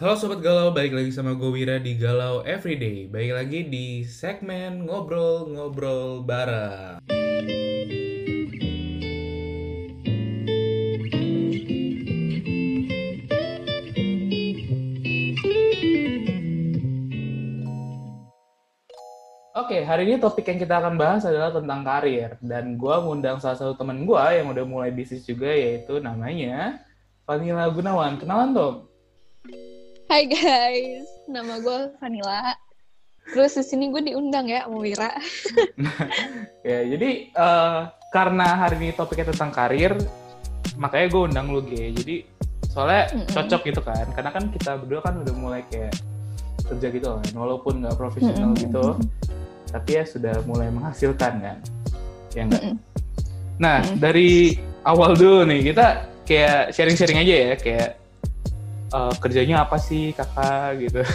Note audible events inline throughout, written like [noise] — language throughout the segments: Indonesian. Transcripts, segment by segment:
Halo Sobat Galau, balik lagi sama gue Wira di Galau Everyday. Balik lagi di segmen Ngobrol-Ngobrol Bareng. Oke, hari ini topik yang kita akan bahas adalah tentang karir. Dan gue ngundang salah satu temen gue yang udah mulai bisnis juga Yaitu namanya Vanilla Gunawan. Kenalan dong? Hai guys, nama gue Vanilla. Terus di sini gue diundang ya sama Wira. [laughs] ya, jadi uh, karena hari ini topiknya tentang karir, makanya gue undang lu G. Jadi soalnya mm -mm. cocok gitu kan, karena kan kita berdua kan udah mulai kayak kerja gitu kan, walaupun nggak profesional mm -mm. gitu, tapi ya sudah mulai menghasilkan kan, ya enggak. Mm -mm. Nah mm -mm. dari awal dulu nih kita kayak sharing-sharing aja ya, kayak uh, kerjanya apa sih kakak gitu? [laughs]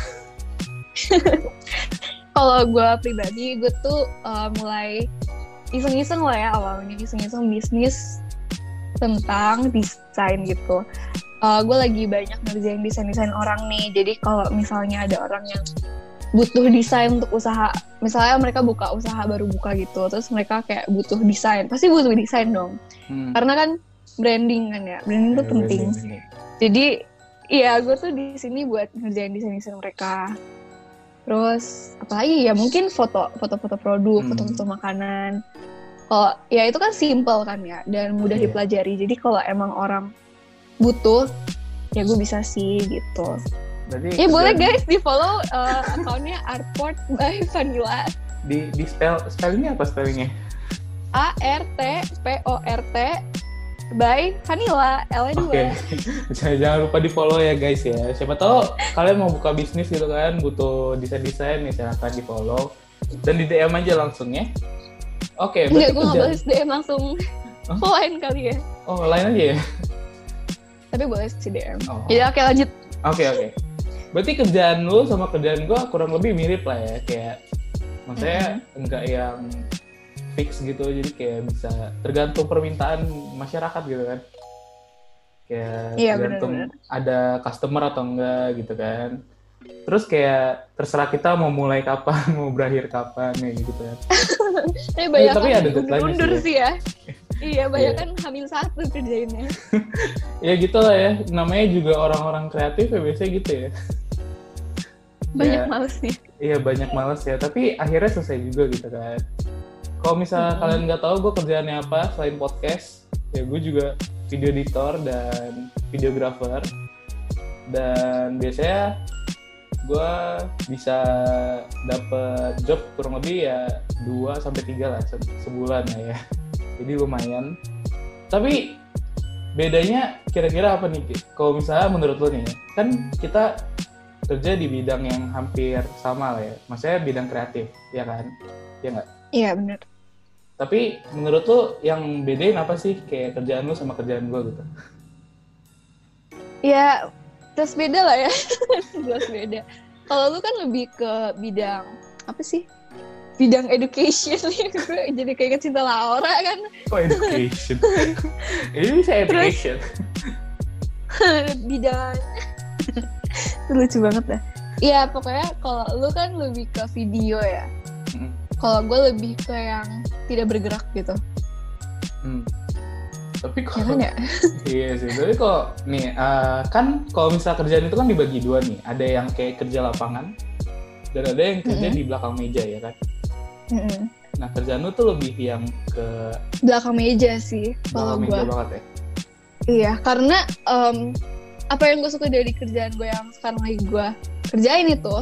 Kalau gue pribadi, gue tuh uh, mulai iseng-iseng lah ya awalnya iseng-iseng bisnis tentang desain gitu. Uh, gue lagi banyak ngerjain desain-desain orang nih. Jadi kalau misalnya ada orang yang butuh desain untuk usaha, misalnya mereka buka usaha baru buka gitu, terus mereka kayak butuh desain, pasti butuh desain dong. Hmm. Karena kan branding kan ya, branding tuh penting. Branding. Jadi Iya, gue tuh di sini buat ngerjain desain-desain mereka. Terus apalagi ya mungkin foto foto-foto produk, hmm. foto-foto makanan. Kalau ya itu kan simple kan ya dan mudah yeah. dipelajari. Jadi kalau emang orang butuh ya gue bisa sih gitu. Jadi, ya boleh guys di follow uh, akunnya Artport by Vanilla. Di di spell spellingnya apa spellingnya? A R T P O R T by Vanilla L2. Oke. Okay. [laughs] Jangan lupa di follow ya guys ya. Siapa tahu kalian mau buka bisnis gitu kan, butuh desain-desain nih silahkan di follow dan di DM aja langsung ya. Oke. Okay, Enggak, gue nggak boleh DM langsung. Huh? [laughs] lain kali ya. Oh lain aja ya. Tapi boleh sih DM. Oh. Ya oke okay, lanjut. Oke okay, oke. Okay. Berarti kerjaan lu sama kerjaan gue kurang lebih mirip lah ya kayak maksudnya mm -hmm. enggak yang fix gitu jadi kayak bisa tergantung permintaan masyarakat gitu kan. Kayak iya, tergantung bener -bener. ada customer atau enggak gitu kan. Terus kayak terserah kita mau mulai kapan [laughs] mau berakhir kapan ya gitu kan. [laughs] Tapi banyak eh, tapi ada mundur sih ya, iya [laughs] banyak kan hamil satu kerjainnya. Ya gitu lah ya. Namanya juga orang-orang kreatif ya biasanya gitu ya. Banyak ya, malesnya. Iya banyak males ya. Tapi akhirnya selesai juga gitu kan kalau misalnya hmm. kalian nggak tahu gue kerjaannya apa selain podcast, ya gue juga video editor dan videographer. Dan biasanya gue bisa dapet job kurang lebih ya 2 sampai tiga lah sebulan ya. Jadi lumayan. Tapi bedanya kira-kira apa nih? Kalau misalnya menurut lo nih, kan kita kerja di bidang yang hampir sama lah ya. Maksudnya bidang kreatif, ya kan? Ya nggak? Iya benar. Tapi menurut lo yang bedain apa sih kayak kerjaan lo sama kerjaan gue gitu? Ya, terus beda lah ya. [laughs] Jelas beda. Kalau lu kan lebih ke bidang apa sih? Bidang education [laughs] nih. gue jadi kayak cinta Laura kan. Kok education? [laughs] Ini bisa education. bidang lucu banget dah. Iya, pokoknya kalau lu kan lebih ke video ya. Kalau gue lebih ke yang tidak bergerak gitu. Hmm. Tapi kok ya? [laughs] iya sih. Tapi kok nih uh, kan kalau misal kerjaan itu kan dibagi dua nih. Ada yang kayak kerja lapangan dan ada yang kerja mm -hmm. di belakang meja ya kan. Mm -hmm. Nah kerjaan lu tuh lebih yang ke belakang meja sih kalau gue. banget ya. Iya, karena um, apa yang gue suka dari kerjaan gue yang sekarang lagi gue kerjain itu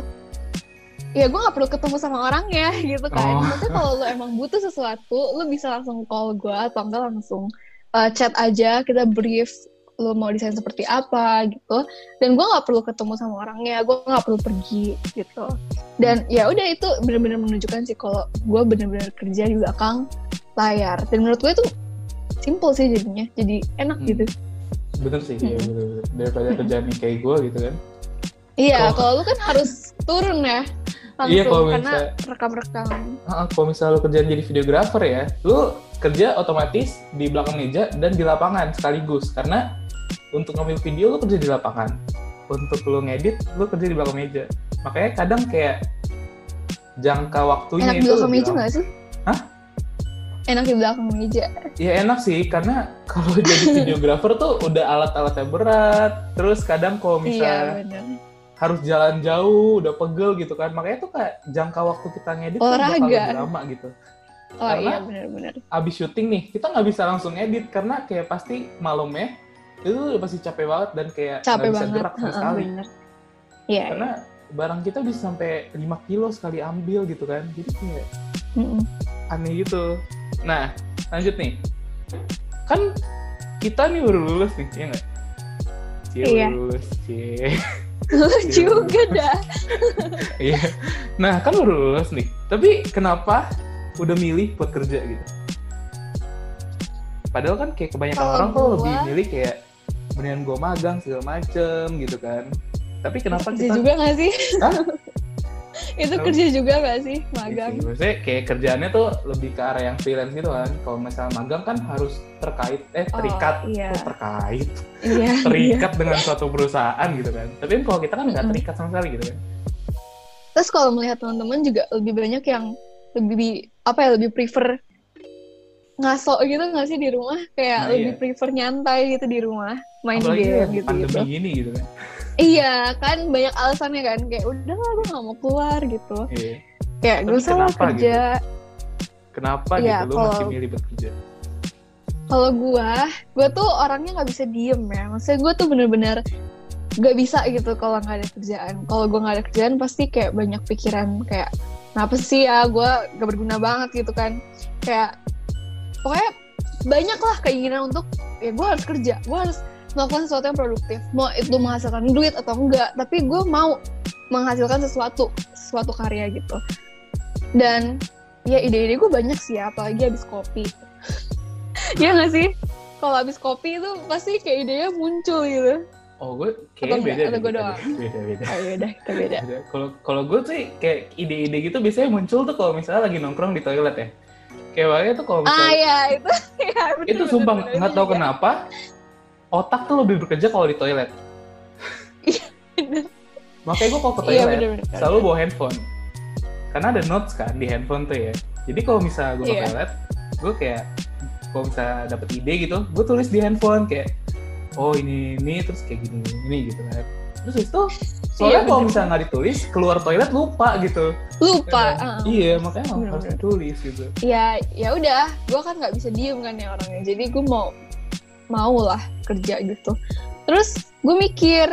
ya gue gak perlu ketemu sama orangnya [laughs] gitu kan. Oh. Maksudnya kalau lo emang butuh sesuatu, lo bisa langsung call gue atau enggak langsung uh, chat aja, kita brief lo mau desain seperti apa gitu. Dan gue gak perlu ketemu sama orangnya, gue gak perlu pergi gitu. Dan ya udah itu benar-benar menunjukkan sih kalau gue benar-benar kerja di belakang layar. Dan menurut gue itu simple sih jadinya, jadi enak hmm. gitu. Bener sih, hmm. ya bener-bener. Daripada kerjaan kayak gue gitu kan. Iya, kalau lu kan harus turun ya langsung iya, kalau karena rekam-rekam. Uh, kalau misalnya lu kerja jadi videografer ya, lu kerja otomatis di belakang meja dan di lapangan sekaligus karena untuk ngambil video lu kerja di lapangan. untuk lu ngedit lu kerja di belakang meja makanya kadang kayak jangka waktunya Enak di itu belakang lebih meja lama. nggak sih? Hah? Enak di belakang meja. Ya enak sih karena [laughs] kalau jadi videographer tuh udah alat-alatnya berat terus kadang kalau Iya misalnya benar. Harus jalan jauh udah pegel gitu kan makanya tuh kayak jangka waktu kita ngedit bakal Olahraga. lebih lama gitu Oh Karena- iya benar-benar. abis syuting nih kita nggak bisa langsung edit karena kayak pasti malamnya itu pasti capek banget dan kayak nggak Capek bisa banget. gerak sama sekali bener. Iya. karena barang kita bisa sampai 5 kilo sekali ambil gitu kan jadi kayak iya. Mm-mm. aneh gitu nah lanjut nih kan kita nih baru lulus nih ya nggak Cie, Iya. baru lulus cie [laughs] Lu Iya. [laughs] juga dah. iya nah kan baru lulus nih tapi kenapa udah milih buat kerja gitu padahal kan kayak kebanyakan Kalau orang tuh gua- lebih milih kayak mendingan gue magang segala macem gitu kan tapi kenapa kita juga gak sih? Hah? [laughs] Itu Apa? kerja juga gak sih? Iya Magang. sih, Maksudnya kayak kerjaannya tuh lebih ke arah yang freelance gitu kan. Kalau misalnya magang kan harus terkait, eh Oh, terikat, iya. Kok terkait, Iya. [laughs] iya. terikat dengan suatu perusahaan gitu kan. Tapi kalau kita kan nggak Mm-mm. terikat sama sekali gitu kan. Terus kalau melihat teman-teman juga lebih banyak yang lebih apa ya lebih prefer ngaso gitu nggak sih di rumah kayak Nah, lebih iya. prefer nyantai gitu di rumah main Apalagi game gitu pandemi gitu gini gitu kan. Iya kan banyak alasannya kan. Kayak udah lah gue nggak mau keluar gitu. Iya. kayak gue salah kenapa kerja. Kenapa Iya, gitu? Lu kalau- masih milih buat kerja? kalau gue gue tuh orangnya nggak bisa diem ya. Maksudnya gue tuh bener-bener gak bisa gitu kalau nggak ada kerjaan. Kalau gue nggak ada kerjaan pasti kayak banyak pikiran kayak kenapa sih ya gue gak berguna banget gitu kan. Kayak pokoknya banyak lah keinginan untuk ya gue harus kerja gue harus melakukan sesuatu yang produktif mau itu menghasilkan duit atau enggak tapi gue mau menghasilkan sesuatu sesuatu karya gitu dan ya ide-ide gue banyak sih ya, apalagi habis kopi [laughs] ya nggak sih kalau habis kopi itu pasti kayak idenya muncul gitu Oh gue Atau kayaknya enggak? beda. Atau gua beda, doang? Beda beda. oh iya kita beda Beda. Kalau kalau gue sih kayak ide-ide gitu biasanya muncul tuh kalau misalnya lagi nongkrong di toilet ya. Kayak makanya tuh kalau ah misalnya [laughs] ya itu ya, bener, itu bener, sumpah nggak tahu juga. kenapa otak tuh lebih bekerja kalau di toilet. bener. Makanya gue kalau ke iya toilet bener bener selalu bawa handphone. Karena ada notes kan di handphone tuh ya. Jadi kalau misalnya gue ke Iya. toilet, gue kayak kalau misalnya dapet ide gitu, gue tulis di handphone kayak oh ini ini terus kayak gini ini gitu kan. Terus itu soalnya Iya, kalau misalnya nggak ditulis keluar toilet lupa gitu. lupa kan? ah. Iya makanya Bener, harus bener. ditulis gitu. ya ya udah gue kan nggak bisa diem kan ya orangnya jadi gue mau mau lah kerja gitu. Terus gue mikir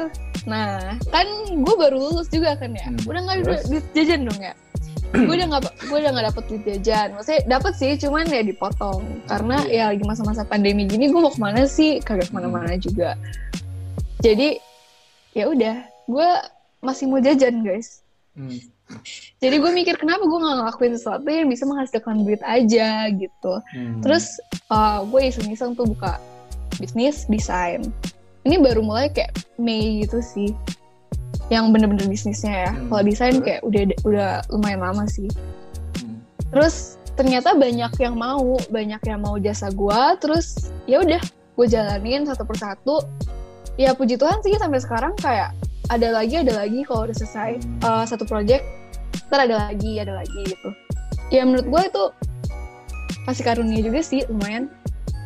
nah kan gue baru lulus juga kan ya? Hmm, udah nggak duit jajan dong ya? Gue udah nggak gue udah nggak dapet duit jajan. Maksudnya dapet sih cuman ya dipotong. Karena ya lagi masa-masa pandemi gini gue mau ke mana sih? Kagak ke mana-mana juga. Jadi ya udah gue masih mau jajan guys. Hmm. jadi gue mikir kenapa gue nggak ngelakuin sesuatu yang bisa menghasilkan duit aja gitu. Hmm. Terus uh, gue iseng-iseng tuh buka bisnis desain. Ini baru mulai kayak Mei gitu sih. Yang bener-bener bisnisnya ya. Hmm, Kalau desain kayak udah udah lumayan lama sih. Hmm. Terus ternyata banyak yang mau, banyak yang mau jasa gue. Terus ya udah, gue jalanin satu persatu. Ya puji Tuhan sih sampai sekarang kayak ada lagi, ada lagi kalau udah selesai Hmm. uh, satu project, ntar ada lagi, ada lagi gitu. Ya menurut gue itu kasih karunia juga sih lumayan.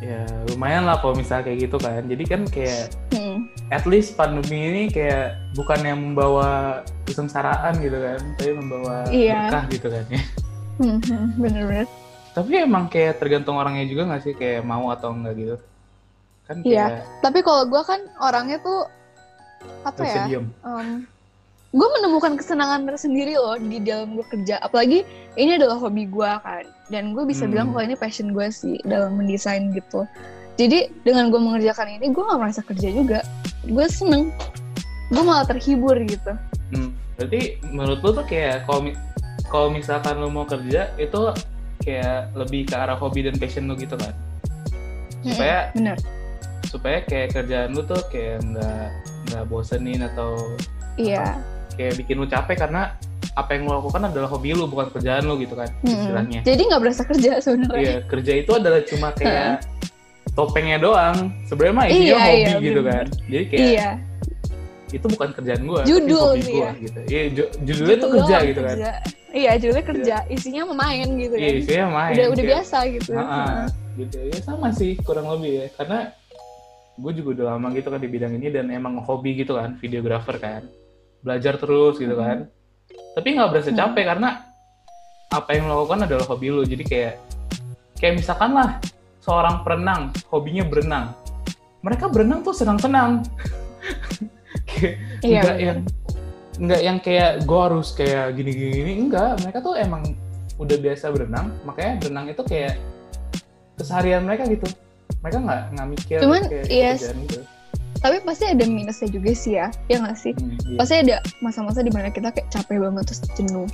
Ya lumayan lah kalau misalnya kayak gitu kan. Jadi kan kayak Hmm. at least pandemi ini kayak bukan yang membawa kesengsaraan gitu kan, tapi membawa Iya. berkah gitu kan ya. Hmm, hmm, bener-bener. Tapi emang kayak tergantung orangnya juga nggak sih kayak mau atau enggak gitu. Kan Iya. kayak Tapi kalau gue kan orangnya tuh apa bisa ya? diem. Gue menemukan kesenangan tersendiri loh di dalam gue kerja. Apalagi ini adalah hobi gue kan, dan gue bisa Hmm. bilang kalau ini passion gue sih dalam mendesain gitu. Jadi dengan gue mengerjakan ini, gue gak merasa kerja juga. Gue seneng. Gue malah terhibur gitu. Hmm. Berarti menurut lu tuh kayak kalau mi- kalau misalkan lu mau kerja itu kayak lebih ke arah hobi dan passion lu gitu kan. Supaya Bener. supaya kayak kerjaan lu tuh kayak nggak nggak bosenin atau Iya. Kayak bikin lu capek karena apa yang lu lakukan adalah hobi lu bukan kerjaan lu gitu kan Mm-mm. istilahnya. Jadi nggak berasa kerja sebenarnya. Iya, kerja itu adalah cuma kayak topengnya doang. Sebenarnya mah isinya Iya, hobi iya, gitu bener-bener. kan. Jadi kayak Iya. itu bukan kerjaan gue Judul tapi hobi sih gue ya. gitu iya ju- judulnya tuh kerja gitu kan kerja. iya judulnya kerja isinya memain gitu iya kan isinya main udah udah kayak- biasa gitu Ah, gitu ya sama sih kurang lebih ya karena gue juga udah lama gitu kan di bidang ini dan emang hobi gitu kan videografer kan belajar terus gitu kan. Tapi nggak berasa Hmm. capek karena apa yang lo lakukan adalah hobi lo jadi kayak kayak misalkan lah seorang perenang hobinya berenang. Mereka berenang tuh senang-senang. [laughs] Iya, nggak yang nggak yang kayak gue harus kayak gini-gini. Enggak mereka tuh emang udah biasa berenang. Makanya berenang itu kayak keseharian mereka gitu. Mereka nggak nggak mikir Cuman, kayak yes. kerjaan gitu tapi pasti ada minusnya juga sih ya ya nggak sih? Hmm, iya. pasti ada masa-masa di mana kita kayak capek banget terus jenuh.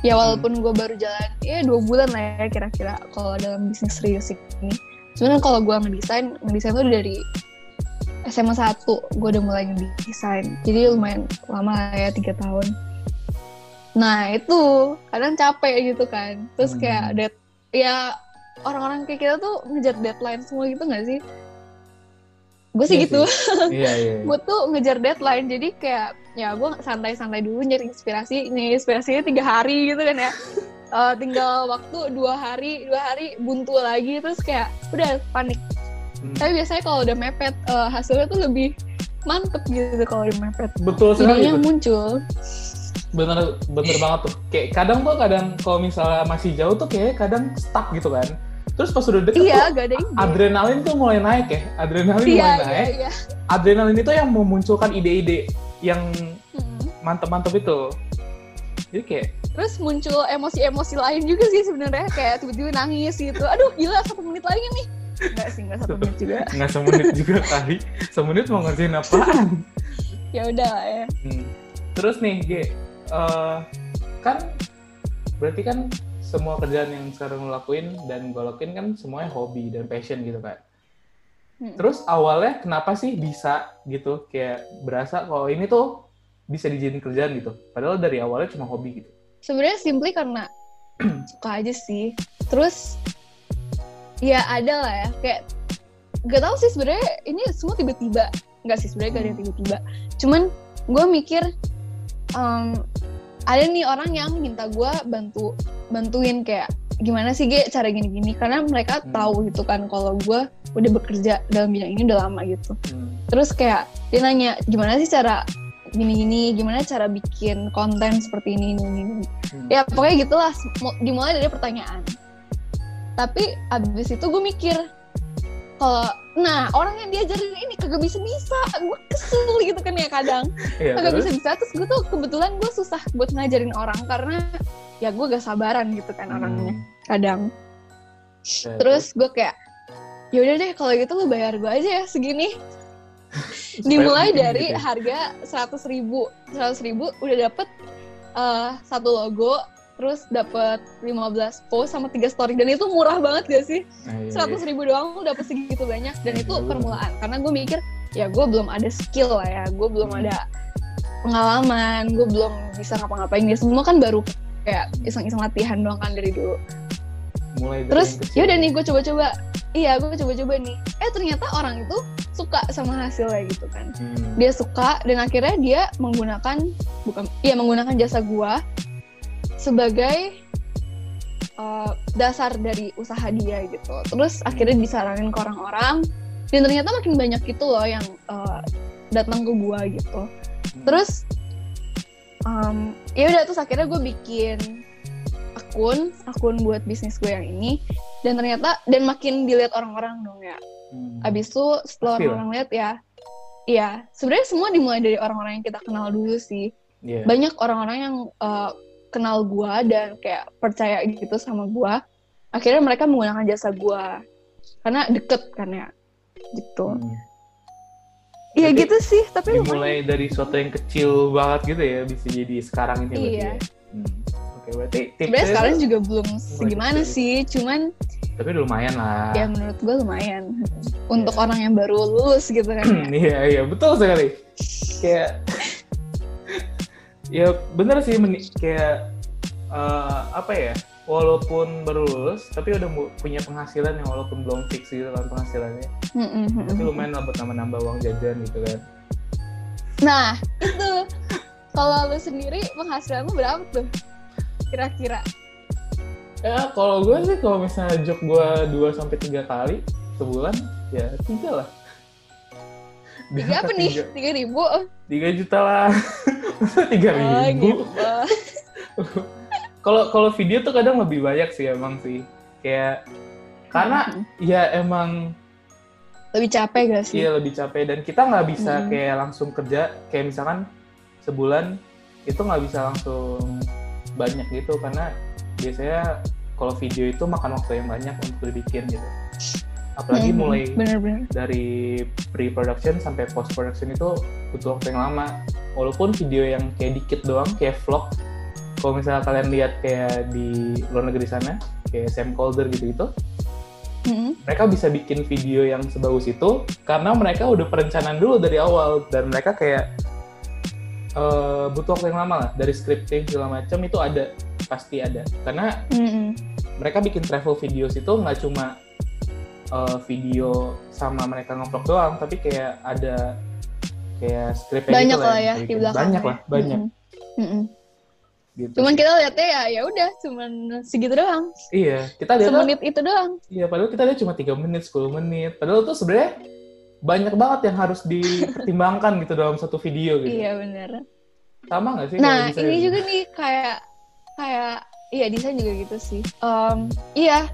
Ya walaupun gue baru jalan ya dua bulan lah ya kira-kira kalau dalam bisnis serius ini. Cuman kalau gue ngedesain ngedesain tuh dari SMA 1 gue udah mulai ngedesain. Jadi lumayan lama lah ya tiga tahun. Nah itu kadang capek gitu kan. Terus Hmm. kayak dead ya orang-orang kayak kita tuh ngejar deadline semua gitu nggak sih gue sih Iya gitu. [laughs] iya iya gue tuh ngejar deadline jadi kayak ya gue santai-santai dulu nyari inspirasi nih inspirasinya tiga hari gitu kan ya. [laughs] Eh, tinggal waktu dua hari dua hari buntu lagi terus kayak udah panik. Hmm. tapi biasanya kalau udah mepet eh, hasilnya tuh lebih mantep gitu kalau udah mepet. Betul sekali idenya muncul. Bener bener [laughs] banget tuh. Kayak kadang tuh kadang kalau misalnya masih jauh tuh kayak kadang stuck gitu kan terus pas udah deket iya tuh gak ada ide. adrenalin tuh mulai naik ya. Adrenalin iya mulai iya naik. iya. Adrenalin itu yang memunculkan ide-ide yang mantep-mantep itu. Jadi kayak terus muncul emosi-emosi lain juga sih sebenarnya. Kayak tiba-tiba nangis gitu. Aduh gila satu menit lagi nih. Enggak sih, enggak satu menit juga. [laughs] nggak semenit juga [laughs] kali semenit mau ngerjain apaan? Ya udah lah ya. Hmm. terus nih G eh, kan berarti kan semua kerjaan yang sekarang lo lakuin dan gue lakuin kan semuanya hobi dan passion gitu kan Hmm. terus awalnya kenapa sih bisa gitu? Kayak berasa kalau ini tuh bisa dijadiin kerjaan gitu. Padahal dari awalnya cuma hobi gitu. Sebenarnya simply karena [clears throat] suka aja sih. Terus ya ada lah ya. Kayak gak tau sih sebenarnya ini semua tiba-tiba. Nggak sih sebenarnya gak ada yang tiba-tiba. Cuman gue mikir em, ada nih orang yang minta gue bantu bantuin kayak gimana sih Ge cara gini-gini karena mereka Hmm. tahu gitu kan kalau gue udah bekerja dalam bidang ini udah lama gitu Hmm. terus kayak dia nanya gimana sih cara gini-gini gimana cara bikin konten seperti ini ini ini ini." Hmm. ya pokoknya gitulah Mu- dimulai dari pertanyaan tapi abis itu gue mikir kalau nah orang yang diajarin ini kagak bisa bisa. Gue kesel gitu kan ya kadang. Iya, kagak bisa bisa. Terus gue tuh kebetulan gue susah buat ngajarin orang karena ya gue gak sabaran gitu kan orangnya Hmm. kadang. Ya, terus gue kayak yaudah deh kalau gitu lu bayar gue aja ya segini. [laughs] Dimulai dari gitu ya. harga seratus ribu. Seratus ribu udah dapet eh, satu logo terus dapet 15 post sama tiga story. Dan itu murah banget gak sih? Nah, iya, seratus ribu doang lu dapet segitu banyak. Dan Iya, itu permulaan. Karena gue mikir ya gue belum ada skill lah ya. Gue belum Hmm. ada pengalaman. Gue belum bisa ngapa-ngapain. Dia semua kan baru kayak iseng-iseng latihan doang kan dari dulu. Mulai dari terus ya udah nih gue coba-coba. Iya gue coba-coba nih. Eh ternyata orang itu suka sama hasilnya gitu kan. Hmm. dia suka dan akhirnya dia menggunakan bukan iya menggunakan jasa gua sebagai uh, dasar dari usaha dia gitu terus akhirnya disaranin ke orang-orang dan ternyata makin banyak gitu loh yang uh, datang ke gua gitu Hmm. terus um, ya udah terus akhirnya gue bikin akun akun buat bisnis gue yang ini dan ternyata dan makin dilihat orang-orang dong ya Hmm. Abis itu setelah orang-orang lihat ya, iya sebenarnya semua dimulai dari orang-orang yang kita kenal dulu sih. Iya. Banyak orang-orang yang uh, kenal gua dan kayak percaya gitu sama gua. Akhirnya mereka menggunakan jasa gua karena deket kan ya, gitu. Hmm. Iya gitu sih, tapi dimulai dari sesuatu yang kecil banget gitu ya bisa jadi sekarang ini Iya. ya. Hmm. Oke berarti Sebenarnya sekarang juga belum segimana sih, cuman tapi lumayan lah. ya menurut gua lumayan. Untuk Iya. orang yang baru lulus gitu kan. ya. [clears throat] iya iya betul sekali. Kayak [laughs] ya bener sih kayak eh, apa ya walaupun baru lulus tapi udah punya penghasilan yang walaupun belum fix gitu kan penghasilannya Mm-mm, tapi lumayan lah buat nambah-nambah uang jajan gitu kan Nah, itu. Kalau lu sendiri penghasilan lu berapa tuh? Kira-kira. Ya kalau gue sih kalau misalnya job gue 2 sampai tiga kali sebulan ya tiga lah. Tiga apa nih? Tiga ribu? Tiga juta lah. [laughs] Tiga Oh, ribu. gitu. [laughs] Kalau kalau video tuh kadang lebih banyak sih emang sih. Kayak karena ya emang Lebih capek gak sih? iya lebih capek dan kita nggak bisa Hmm. kayak langsung kerja kayak misalkan sebulan itu nggak bisa langsung banyak gitu karena biasanya kalau video itu makan waktu yang banyak untuk dibikin gitu. Apalagi Mhm. mulai Bener-bener. dari pre-production sampai post-production itu butuh waktu yang lama. Walaupun video yang kayak dikit doang, kayak vlog, kalau misalnya kalian lihat kayak di luar negeri sana, kayak Sam Calder gitu-gitu, Mm-mm. mereka bisa bikin video yang sebagus itu karena mereka udah perencanaan dulu dari awal dan mereka kayak eh, butuh waktu yang lama lah dari scripting segala macam itu ada pasti ada karena Mm-mm. mereka bikin travel videos itu nggak cuma uh, video sama mereka ngevlog doang, tapi kayak ada kayak skripnya Banyak gitu lah ya di bikin. belakang. Banyak lah, banyak gitu. Cuman kita lihatnya ya ya udah cuman segitu doang. iya, kita lihat Semenit itu doang. iya padahal kita lihat cuma 3 menit, 10 menit. Padahal tuh sebenarnya banyak banget yang harus dipertimbangkan gitu dalam satu video gitu. Iya bener. Sama nggak sih? Nah ini gitu? juga nih kayak kayak iya desain juga gitu sih. Em, iya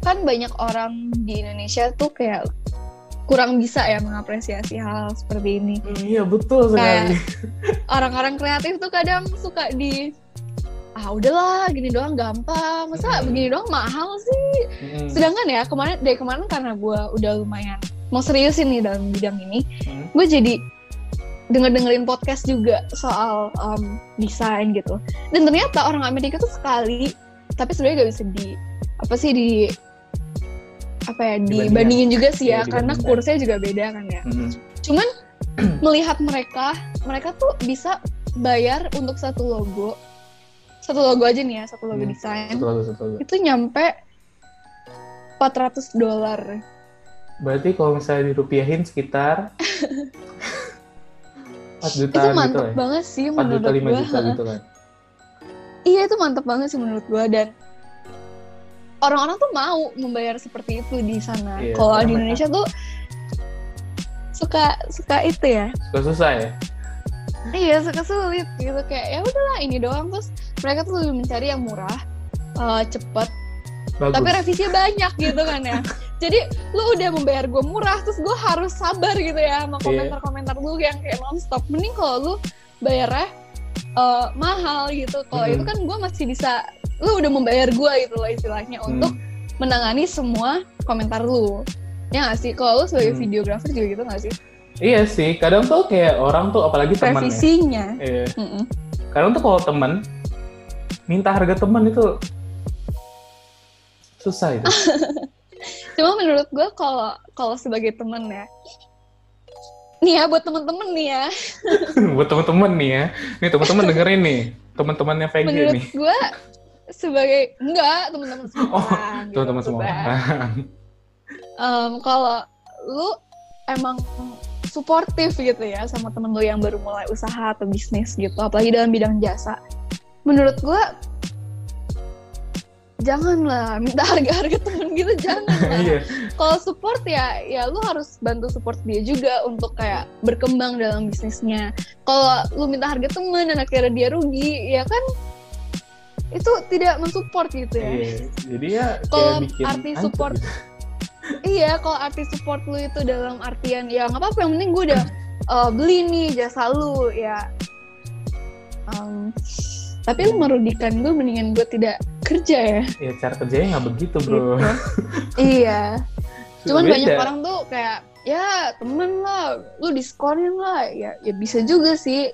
kan banyak orang di Indonesia tuh kayak kurang bisa ya mengapresiasi hal seperti ini. Hmm, Iya betul sekali. Orang-orang kreatif tuh kadang suka di ah udahlah gini doang gampang masa Hmm. begini doang mahal sih Mm-mm. sedangkan ya kemarin dari kemarin karena gue udah lumayan mau seriusin nih dalam bidang ini Hmm. gue jadi denger dengerin podcast juga soal um, desain gitu dan ternyata orang Amerika tuh sekali tapi sebenarnya gak bisa di apa sih di apa ya dibandingin juga sih ya Iya, karena kursnya juga beda kan ya Mm-mm. cuman [clears throat] melihat mereka mereka tuh bisa bayar untuk satu logo satu logo aja nih ya satu logo Hmm. desain Betul, betul, betul. itu nyampe 400 dolar Berarti kalau misalnya dirupiahin sekitar [laughs] 4 itu jutaan gitu mantep ya? banget sih 4 menurut juta, 5 gue juta gitu kan? iya itu mantep banget sih menurut gue dan orang-orang tuh mau membayar seperti itu di sana Iya, kalau di mereka- Indonesia tuh suka suka itu ya Suka susah ya? iya suka sulit gitu kayak ya udahlah ini doang terus mereka tuh lebih mencari yang murah eh, cepet Bagus. tapi revisinya banyak gitu kan ya jadi lu udah membayar gue murah terus gue harus sabar gitu ya sama Iya. komentar-komentar lu yang kayak nonstop mending kalau lu bayarnya eh, mahal gitu kalau Mm-mm. itu kan gue masih bisa lu udah membayar gue gitu loh istilahnya Hmm. untuk menangani semua komentar lu ya nggak sih kalau lu sebagai Hmm. videografer juga gitu nggak sih Iya sih, kadang tuh kayak orang tuh apalagi teman ya. revisinya Iya. Mm-mm. Kadang tuh kalau teman minta harga teman itu susah itu. [laughs] Cuma menurut gue kalau kalau sebagai temen ya, nih ya buat temen-temen nih ya, Buat teman-teman nih ya. [laughs] Nih teman-teman [laughs] dengerin nih. Teman-temannya VG menurut nih. gue sebagai enggak temen-temen semua Oh, orang, [laughs] gitu, Teman-teman semua. orang. [laughs] Em, kalau lu emang suportif gitu ya sama temen lu yang baru mulai usaha atau bisnis gitu, apalagi dalam bidang jasa, menurut gue janganlah minta [laughs] harga-harga temen gitu jangan lah. Iya. kalau support ya ya lu harus bantu support dia juga untuk kayak berkembang dalam bisnisnya kalau lu minta harga temen dan akhirnya dia rugi ya kan itu tidak mensupport gitu ya Iya. Jadi ya Kalau arti support gitu. iya kalau arti support lu itu dalam artian ya nggak apa-apa yang penting gue udah uh, beli nih jasa lu ya um, tapi lu merugikan gue mendingan gue tidak kerja ya Ya cara kerjanya nggak begitu bro. Gitu. [laughs] iya Cuman Beda. banyak orang tuh kayak ya temen lah, lu diskonin lah, ya ya bisa juga sih,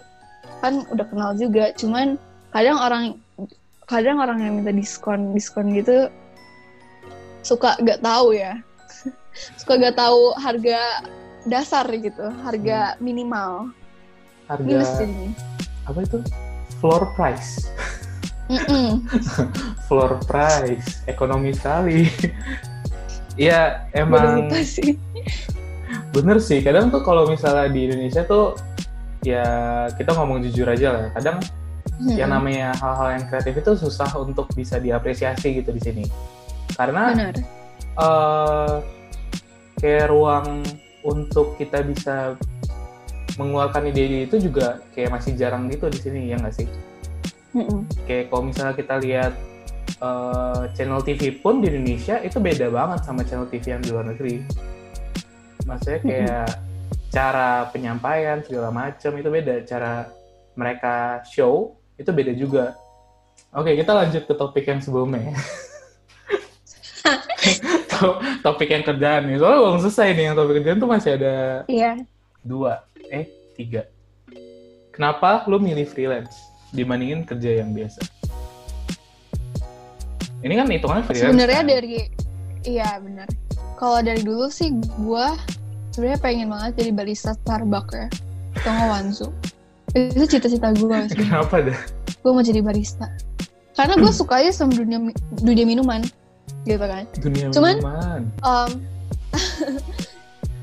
kan udah kenal juga. Cuman kadang orang kadang orang yang minta diskon diskon gitu suka gak tahu ya, [laughs] suka gak tahu harga dasar gitu, harga minimal minus harga jadinya. apa itu? Floor price. [laughs] Floor price. Ekonomi sekali. [laughs] Iya, udah emang lupa sih. bener sih kadang tuh kalau misalnya di Indonesia tuh ya kita ngomong jujur aja lah. Kadang Hmm. yang namanya hal-hal yang kreatif itu susah untuk bisa diapresiasi gitu di sini. Karena benar eh kayak ruang untuk kita bisa mengeluarkan ide-ide itu juga kayak masih jarang gitu di sini ya nggak sih? Mm-mm. Kayak kalau misalnya kita lihat eh, channel TV pun di Indonesia itu beda banget sama channel TV yang di luar negeri. Maksudnya kayak cara penyampaian segala macam itu beda, cara mereka show itu beda juga. Oke, kita lanjut ke topik yang sebelumnya. ya. [laughs] To- topik yang kerjaan nih, soalnya belum selesai nih yang topik kerjaan tuh masih ada iya dua, eh tiga. Kenapa lu milih freelance dibandingin kerja yang biasa? Ini kan hitungannya freelance. sebenarnya kan? dari iya benar kalau dari dulu sih gue sebenarnya pengen banget jadi barista Starbucks ya atau Wanzu itu cita-cita gue sebenarnya Kenapa dah? gue mau jadi barista. Karena gue suka aja sama dunia dunia minuman gitu kan. Dunia Cuman- minuman. um, [laughs]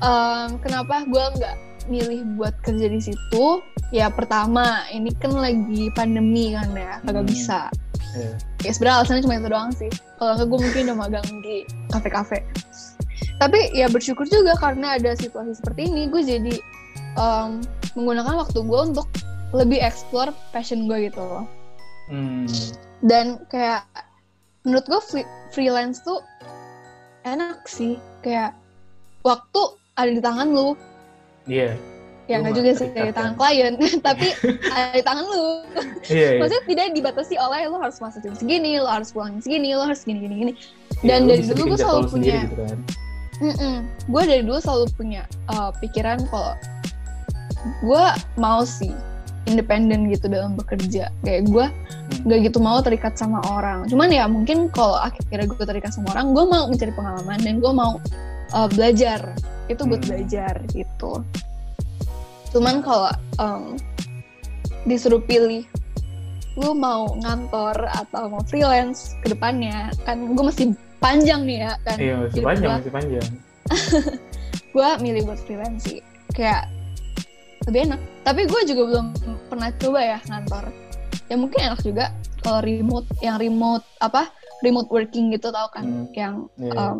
um, kenapa gue nggak milih buat kerja di situ? Ya pertama ini kan lagi pandemi kan ya kagak Hmm. bisa. Iya. ya sebenarnya alasannya cuma itu doang sih. Kalau gue mungkin udah magang di kafe-kafe. Tapi ya bersyukur juga karena ada situasi seperti ini gue jadi um, menggunakan waktu gue untuk lebih explore passion gue gitu loh Hmm. dan kayak menurut gue free- freelance tuh enak sih kayak waktu ada di tangan lu Iya. ya Lu nggak juga sih terikat di tangan kan? klien [laughs] tapi [laughs] ada di tangan lu Iya, iya. maksudnya tidak dibatasi oleh lo harus masuk jam segini lo harus pulang segini lo harus gini gini gini Iya, dan lu dari dulu gue selalu lu punya- gitu kan. gue dari dulu selalu punya uh, pikiran kalau gue mau sih independen gitu dalam bekerja kayak gue Hmm. gak gitu mau terikat sama orang cuman ya mungkin kalau akhirnya gue terikat sama orang gue mau mencari pengalaman dan gue mau uh, belajar itu buat Hmm. belajar gitu cuman kalau um, disuruh pilih lu mau ngantor atau mau freelance ke depannya kan gue masih panjang nih ya kan Iya, masih panjang, gua masih panjang. [laughs] gue milih buat freelance sih kayak lebih enak tapi gue juga belum pernah coba ya ngantor ya mungkin enak juga kalau remote yang remote apa remote working gitu tau kan Hmm. yang Iya, um,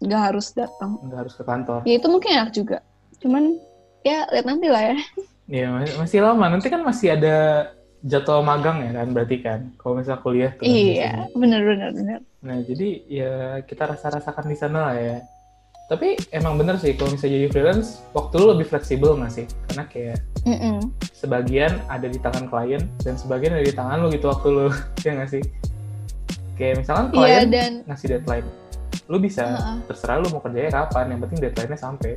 nggak harus datang nggak harus ke kantor. ya itu mungkin enak juga cuman ya lihat nanti lah ya [laughs] Iya, masih, masih lama. Nanti kan masih ada jadwal magang ya kan, berarti kan. Kalau misalnya kuliah tuh. kan iya biasanya. bener bener bener Nah, jadi ya kita rasa-rasakan di sana lah ya. Tapi emang bener sih, kalau misalnya jadi freelance, waktu lu lebih fleksibel nggak sih? Karena kayak Mm-mm. sebagian ada di tangan klien, dan sebagian ada di tangan lu gitu waktu lu, [laughs] ya nggak sih? Kayak misalkan iya klien dan ngasih deadline, lu bisa Heeh. terserah lu mau kerjanya kapan, yang penting deadline-nya sampai.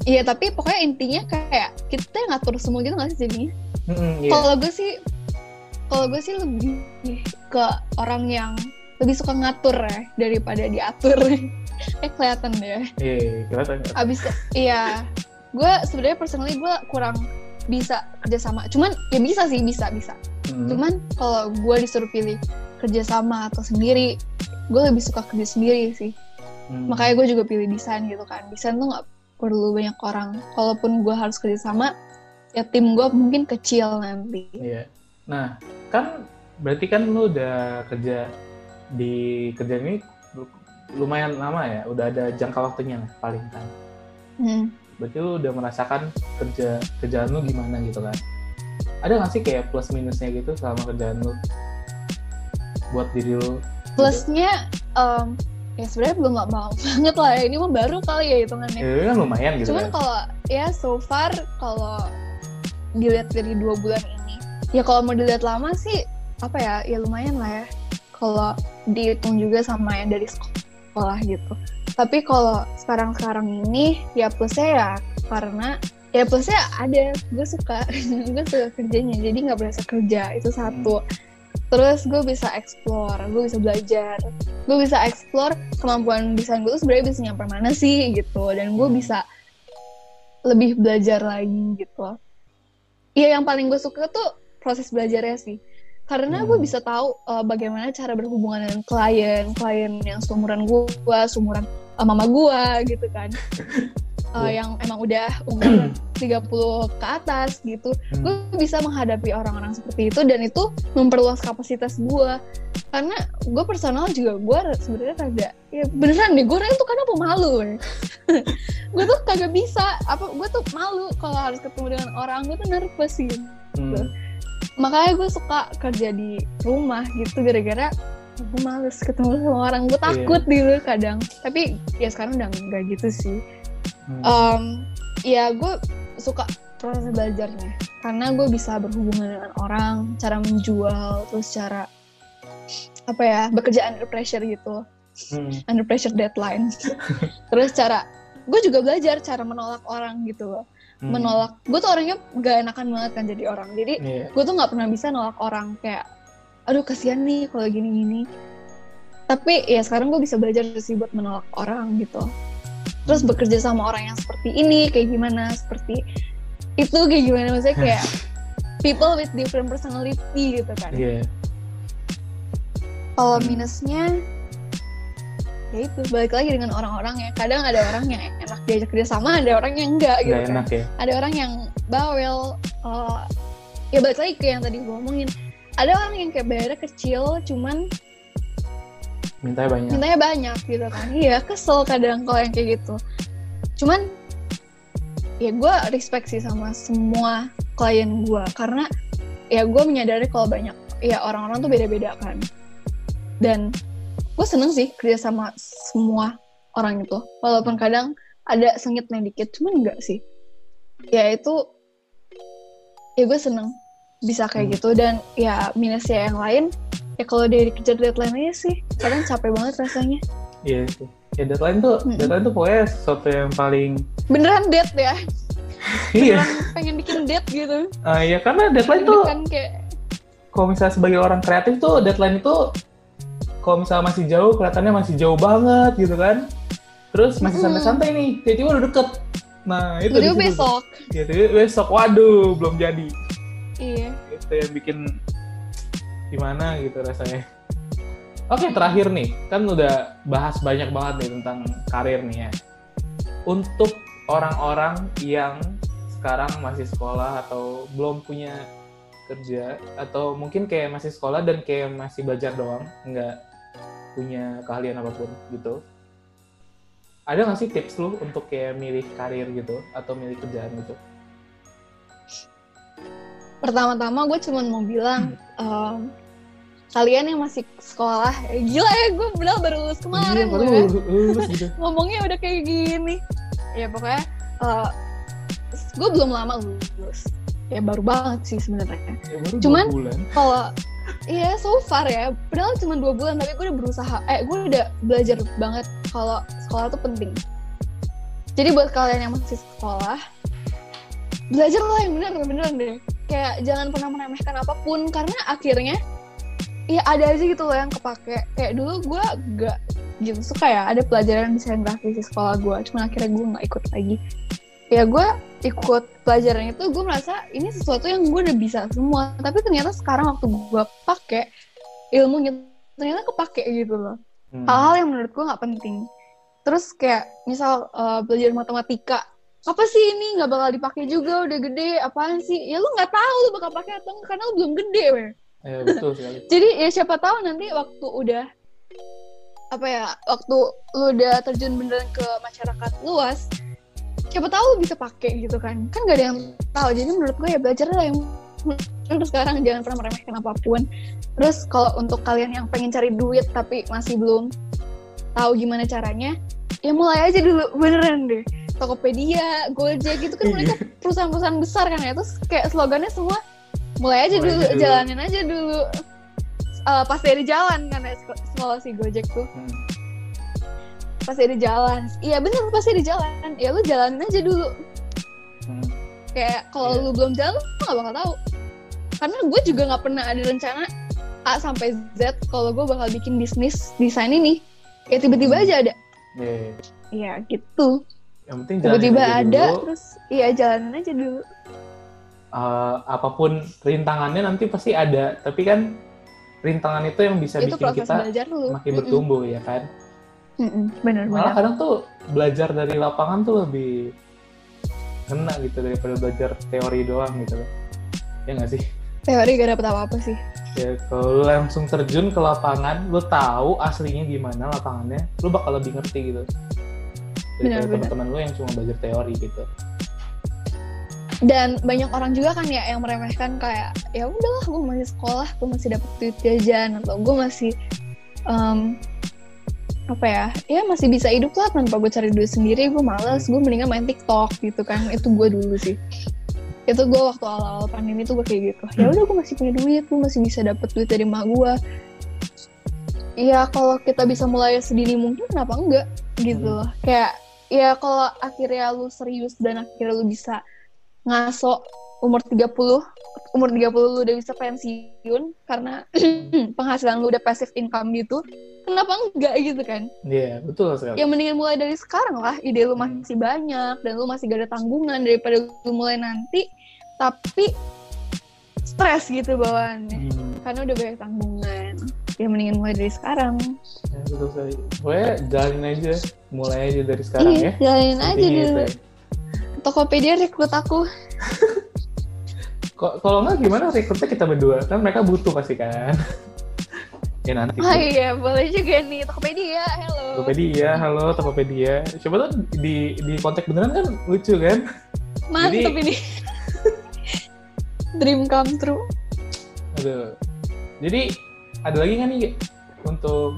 iya tapi pokoknya intinya kayak kita yang ngatur semua gitu nggak sih jadinya Hmm, iya. kalau gue sih kalau gue sih lebih ke orang yang lebih suka ngatur ya daripada diatur. [laughs] Eh kelihatan deh. Iya, kelihatan. abis iya. Gue sebenarnya personally gue kurang bisa kerja sama cuman ya bisa sih bisa bisa. Hmm. cuman kalau gue disuruh pilih kerja sama atau sendiri gue lebih suka kerja sendiri sih. Hmm. makanya gue juga pilih desain gitu kan. Desain tuh nggak perlu banyak orang. Kalaupun gue harus kerja sama ya tim gue mungkin kecil nanti. Iya. Nah, kan berarti kan lu udah kerja di kerjaan ini lu- lumayan lama ya, udah ada jangka waktunya lah, paling kan. Hmm. Berarti lu udah merasakan kerja kerjaan lu gimana gitu kan. Ada nggak sih kayak plus minusnya gitu selama kerjaan lu buat diri lu? plusnya em, ya sebenarnya belum lama [laughs] banget lah ya ini mah baru kali ya hitungannya Ya, kan lumayan gitu cuman kan. kalau ya so far kalau dilihat dari dua bulan ini ya kalau mau dilihat lama sih apa ya ya lumayan lah ya kalau dihitung juga sama yang dari sekolah gitu. Tapi kalau sekarang sekarang ini ya plusnya ya karena ya plusnya ada gue suka [laughs] gue suka kerjanya jadi nggak berasa kerja itu satu. Terus gue bisa explore gue bisa belajar gue bisa explore kemampuan desain gue tuh sebenarnya bisa nyampe mana sih gitu. Dan gue bisa lebih belajar lagi gitu. Iya yang paling gue suka tuh proses belajarnya sih karena gue Hmm. bisa tahu uh, bagaimana cara berhubungan dengan klien klien yang seumuran gue seumuran uh, mama gue gitu kan uh, [laughs] Iya. yang emang udah umur [clears throat] 30 ke atas gitu Hmm. gue bisa menghadapi orang-orang seperti itu dan itu memperluas kapasitas gue karena gue personal juga gue sebenarnya rada ya beneran deh gue tuh kadang pemalu ya. [laughs] gue tuh kagak bisa apa gue tuh malu kalau harus ketemu dengan orang gue tuh nervous gitu Hmm. Makanya gue suka kerja di rumah gitu gara-gara gue males ketemu sama orang. Gue takut gitu kadang. Tapi ya sekarang udah enggak gitu sih. Hmm. um, ya gue suka proses belajarnya. Karena gue bisa berhubungan dengan orang cara menjual terus cara apa ya bekerja under pressure gitu. Hmm. under pressure deadline. [laughs] Terus cara gue juga belajar cara menolak orang gitu loh Hmm. menolak gue tuh orangnya gak enakan banget kan jadi orang jadi Iya. gue tuh nggak pernah bisa nolak orang kayak aduh kasihan nih kalau gini gini tapi ya sekarang gue bisa belajar sih buat menolak orang gitu terus bekerja sama orang yang seperti ini kayak gimana seperti itu kayak gimana maksudnya [laughs] kayak people with different personality gitu kan Iya. kalau minusnya ya itu balik lagi dengan orang-orang ya kadang ada orang yang enak diajak kerja sama ada orang yang enggak gitu Nggak kan. enak ya. ada orang yang bawel uh, ya balik lagi ke yang tadi gue ngomongin ada orang yang kayak bayarnya kecil cuman Mintanya banyak. mintanya banyak gitu kan. Iya kesel kadang kalau yang kayak gitu. Cuman ya gue respect sih sama semua klien gue karena ya gue menyadari kalau banyak ya orang-orang tuh beda-beda kan. Dan gue seneng sih kerja sama semua orang itu walaupun kadang ada sengitnya dikit cuman enggak sih ya itu ya gue seneng bisa kayak Hmm. gitu dan ya minusnya yang lain ya kalau dia dikejar deadline aja sih kadang capek banget rasanya Iya sih. Ya deadline tuh, Mm-mm. deadline tuh pokoknya sesuatu yang paling beneran dead ya [laughs] iya. pengen bikin dead gitu Ah, ya karena deadline tuh kan kayak kalau misalnya sebagai orang kreatif tuh deadline itu kalau misalnya masih jauh kelihatannya masih jauh banget gitu kan. Terus masih santai-santai nih, tiba-tiba udah deket. Nah, itu tuh. besok Ya, tiba-tiba besok. Waduh, belum jadi. iya Itu yang bikin gimana gitu rasanya. Oke, terakhir nih. Kan udah bahas banyak banget nih tentang karir nih ya. Untuk orang-orang yang sekarang masih sekolah atau belum punya kerja atau mungkin kayak masih sekolah dan kayak masih belajar doang, nggak punya keahlian apa pun gitu. Ada nggak sih tips lu untuk kayak milih karir gitu atau milih kerjaan gitu? pertama-tama gue cuman mau bilang Hmm. em, kalian yang masih sekolah eh, gila ya gue benar baru lulus kemarin Iya, baru ya. lulus gitu. [laughs] ngomongnya udah kayak gini ya pokoknya gue belum lama lulus ya baru banget sih sebenarnya Ya, Cuman- kalau iya so far ya. Padahal cuma dua bulan tapi gue udah berusaha. Eh gue udah belajar banget kalau sekolah tuh penting. Jadi buat kalian yang masih sekolah belajar lah yang bener beneran deh. Kayak jangan pernah meremehkan apa pun karena akhirnya ya ada aja gitu loh yang kepake. Kayak dulu gue gak gitu. Suka ya ada pelajaran desain grafis di sekolah gue cuman akhirnya gue nggak ikut lagi ya gue ikut pelajaran itu gue merasa ini sesuatu yang gue udah bisa semua. Tapi ternyata sekarang waktu gue pakai ilmunya ternyata kepake gitu loh. Hmm. hal-hal yang menurut gue nggak penting. Terus kayak misal uh, belajar matematika. Apa sih ini? Nggak bakal dipakai juga udah gede. Apaan sih? Ya lu nggak tahu lu bakal pakai atau enggak karena lu belum gede weh Ya, betul sekali. [laughs] jadi ya siapa tahu nanti waktu udah apa ya waktu lu udah terjun beneran ke masyarakat luas siapa tahu bisa pakai gitu kan. Kan gak ada yang tahu. Jadi menurut gue ya belajar lah yang terus sekarang. Jangan pernah meremehkan apa pun. Terus kalau untuk kalian yang pengen cari duit tapi masih belum tahu gimana caranya ya mulai aja dulu. Beneran deh. Tokopedia, Gojek gitu kan Iya. mereka perusahaan-perusahaan besar kan ya. Terus kayak slogannya semua mulai aja Mulai dulu, dulu. jalanin aja dulu. Eh, pas dari jalan kan ya kalau si Gojek tuh. Hmm. Pas dari jalan iya bener pas dari jalan ya lu jalanin aja dulu Hmm. kayak kalau Iya. lu belum jalan lu gak bakal tahu karena gue juga nggak pernah ada rencana A sampai Z kalau gue bakal bikin bisnis desain ini ya tiba-tiba Hmm. aja ada Ya, ya. ya gitu Yang penting tiba-tiba ada dulu. terus iya jalanin aja dulu Eh, apa pun rintangannya nanti pasti ada. Tapi kan rintangan itu yang bisa itu bikin kita belajar dulu makin bertumbuh ya kan. Mm-mm, bener Malah bener. kadang tuh belajar dari lapangan tuh lebih ngena gitu daripada belajar teori doang gitu loh. Ya nggak sih? Teori gak dapet apa-apa sih. Ya kalau lu langsung terjun ke lapangan, lu tahu aslinya gimana lapangannya, lu bakal lebih ngerti gitu. Daripada Benar-benar. teman-teman lu yang cuma belajar teori gitu. Dan banyak orang juga kan ya yang meremehkan kayak ya udahlah gue masih sekolah, gue masih dapet duit jajan atau gue masih em, apa ya, ya masih bisa hidup lah tanpa gue cari duit sendiri, gue males, gue mendingan main TikTok gitu kan. Itu gue dulu sih. Itu gue waktu awal-awal pandemi tuh gue kayak gitu. Ya udah gue masih punya duit, gue masih bisa dapet duit dari emak gue. Iya kalau kita bisa mulai sedini mungkin kenapa enggak gitu Hmm. loh. Kayak ya kalau akhirnya lu serius dan akhirnya lu bisa ngaso umur 30 umur 30 lu udah bisa pensiun karena [clears throat] penghasilan lu udah passive income gitu kenapa enggak gitu kan Iya, betul sekali. ya mendingan mulai dari sekarang lah ide lu Hmm. masih banyak dan lu masih gak ada tanggungan daripada lu mulai nanti tapi stres gitu bawaannya Hmm, karena udah banyak tanggungan ya mendingan mulai dari sekarang ya, betul sekali. Pokoknya jalanin aja, mulai aja dari sekarang iya ya. jalanin aja Intinya dulu itu ya. Tokopedia rekrut aku [laughs] Kalau nggak gimana rekrutnya kita berdua? Kan mereka butuh pasti kan. [laughs] ya nanti. oh iya boleh juga nih Tokopedia hello Tokopedia, halo Tokopedia. Siapa tuh di di kontak beneran kan lucu kan? mantep Jadi- ini dream come true Aduh. Jadi ada lagi nggak nih untuk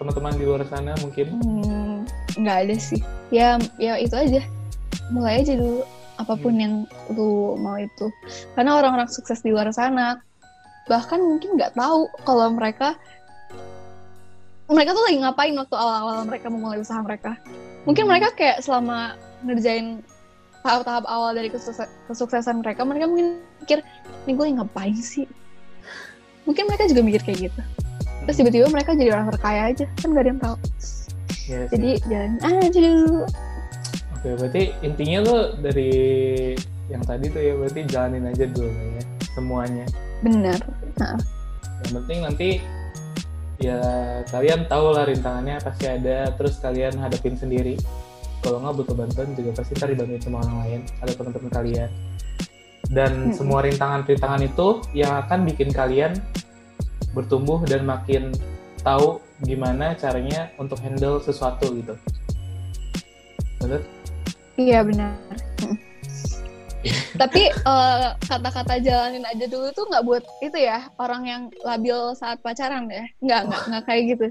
teman-teman di luar sana mungkin? Hmm, nggak ada sih. Ya, ya itu aja. Mulai aja dulu apa pun yang lu mau itu. Karena orang-orang sukses di luar sana bahkan mungkin nggak tahu kalau mereka mereka tuh lagi ngapain waktu awal-awal mereka memulai usaha mereka. Mungkin mereka kayak selama ngerjain tahap-tahap awal dari kesukses- kesuksesan mereka, mereka mungkin mikir, ini gue ngapain sih? Mungkin mereka juga mikir kayak gitu. Terus tiba-tiba mereka jadi orang terkaya aja, kan gak ada yang tahu. Ya. Jadi jalan aja dulu. Oke, berarti intinya tuh dari yang tadi tuh ya berarti jalanin aja dulu ya semuanya. Bener. Yang penting nanti ya kalian tahu lah rintangannya pasti ada, terus kalian hadapin sendiri. Kalau nggak butuh bantuan juga pasti ntar dibantuin sama orang lain, ada teman-teman kalian. Dan Mm-mm. semua rintangan-rintangan itu yang akan bikin kalian bertumbuh dan makin tahu gimana caranya untuk handle sesuatu gitu. Bener? Iya benar. Tapi eh, kata-kata jalanin aja dulu tuh nggak buat itu ya orang yang labil saat pacaran ya? Nggak nggak nggak kayak gitu.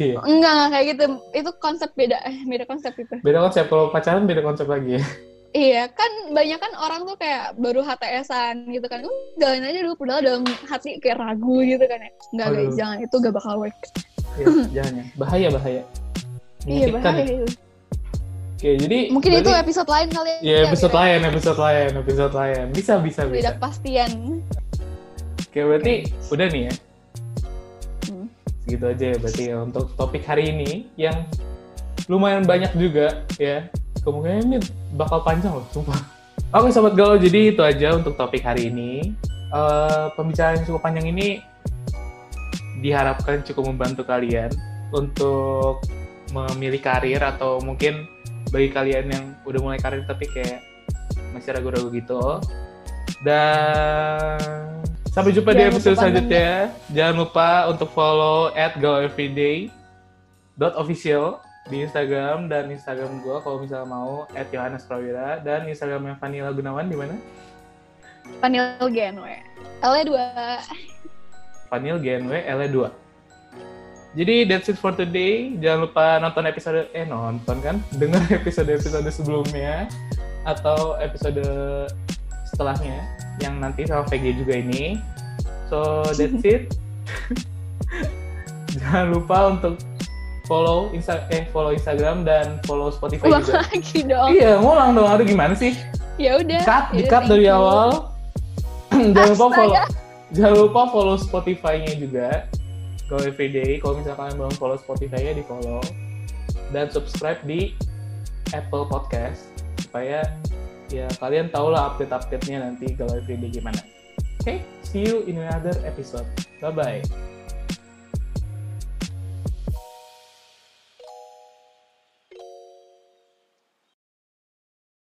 Iya. Enggak nggak kayak gitu. Itu konsep beda eh, beda konsep itu. Beda konsep, kalau pacaran beda konsep lagi ya. Iya kan banyak kan orang tuh kayak baru HTSan gitu kan. Uh, jalanin aja dulu padahal dalam hati kayak ragu gitu kan ya. Enggak guys, jangan itu gak bakal work. Iya, jangan ya. Bahaya, bahaya. Iya Menyakitkan bahaya ya. itu. Oke, jadi Mungkin itu berarti- episode lain kali Ya, episode lain, episode lain, episode lain. Bisa, bisa, bisa. Beda pastian. Oke, berarti udah nih ya. Hmm. Segitu aja ya berarti ya untuk topik hari ini yang lumayan banyak juga ya. Kemungkinan ini bakal panjang loh, sumpah. Oke, Sobat Galau, jadi itu aja untuk topik hari ini. Eh, pembicaraan yang cukup panjang ini diharapkan cukup membantu kalian untuk memilih karir atau mungkin bagi kalian yang udah mulai karir tapi kayak masih ragu-ragu gitu. Dan sampai jumpa di Jangan episode lupa selanjutnya. Jangan lupa untuk follow at official di Instagram dan Instagram gue kalau misalnya mau at Yohanes Prawira dan Instagramnya Vanilla Gunawan di mana? Vanilla Genwe. L-nya dua. Vanil GNW L2. Jadi that's it for today. Jangan lupa nonton episode eh nonton kan, dengar episode-episode sebelumnya atau episode setelahnya yang nanti sama VG juga ini. So that's it. [laughs] Jangan lupa untuk follow Insta eh follow Instagram dan follow Spotify Ulang juga. lagi dong. Iya, ngulang dong. Aduh gimana sih? Ya udah. Cut, Ya di cut dari awal. [clears throat] jangan lupa follow, jangan lupa follow Spotify-nya juga. Go everyday. Kalau misalnya kalian belum follow Spotify-nya di follow dan subscribe di Apple Podcast supaya ya kalian tahu lah update-update-nya nanti Go everyday gimana. Oke, see you in another episode. Bye bye.